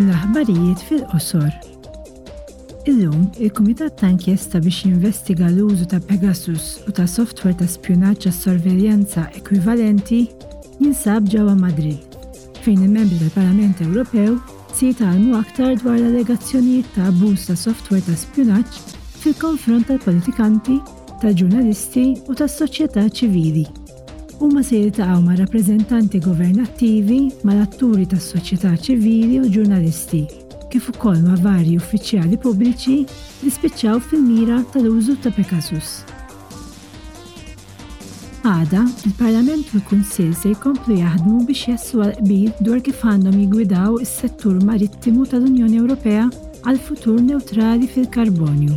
L-aħbarijiet fil-qosor Illum, il-Kumitat ta' Inkjesta biex jinvestiga l-użu ta' Pegasus u ta' softwer ta' spjunaġġ għas-sorveljanza ekwivalenti jinsab ġewwa Madrid, fejn il-Membri tal-Parlament Ewropew se jitgħallmu aktar dwar l-allegazzjonijiet ta' abbuż ta' softwer ta' spjunaġġ fil-konfront tal-politikanti, tal-ġurnalisti u tas-soċjetà ċivili. Huma se jiltaqgħu ma' rappreżentanti governattivi, mal-atturi tas-soċjetà ċivili u ġurnalisti, kif ukoll ma' varji uffiċjali pubbliċi li spiċċaw fil-mira tal-użu ta' Pegasus. Għada, il-Parlament u l-Kunsill se jkomplu jaħdmu biex jaslu għal qbil dwar kif għandhom jiggwidaw is-settur marittimu tal-Unjoni Ewropea għal futur newtrali fil-karbonju.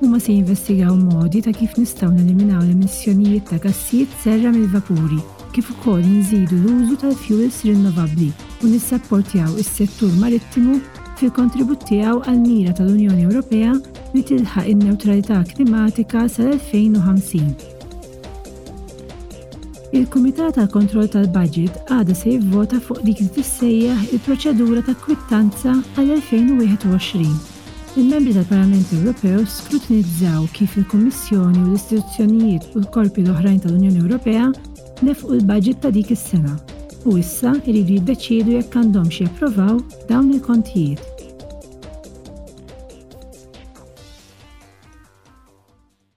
Huma se jinvestigaw modi ta' kif nistgħu neliminaw l-emissjonijiet ta' gassijiet serra mill-vapuri, kif ukoll inżidu l-użu tal-fjuwils rinnovabbli u nissapportjaw is-settur marittimu fil-kontribut tiegħu għall-mira tal-Unjoni Ewropea li tilħaq in-newtralità klimatika sal-2050. Il-Kumitat għall-Kontroll tal-Baġit għada se jivvota fuq dik li tissejjaħ il-proċedura ta' kwittanza għall-2021. Il-Membri tal-Parlament Ewropew skrutinizzaw kif il-Kummissjoni u l-istituzzjonijiet u l-korpi l-oħrajn tal-Unjoni Ewropea nefqu l-baġit ta' dik is-sena u issa jridu jiddeċiedu jekk għandhomx japprovaw dawn il-kontijiet.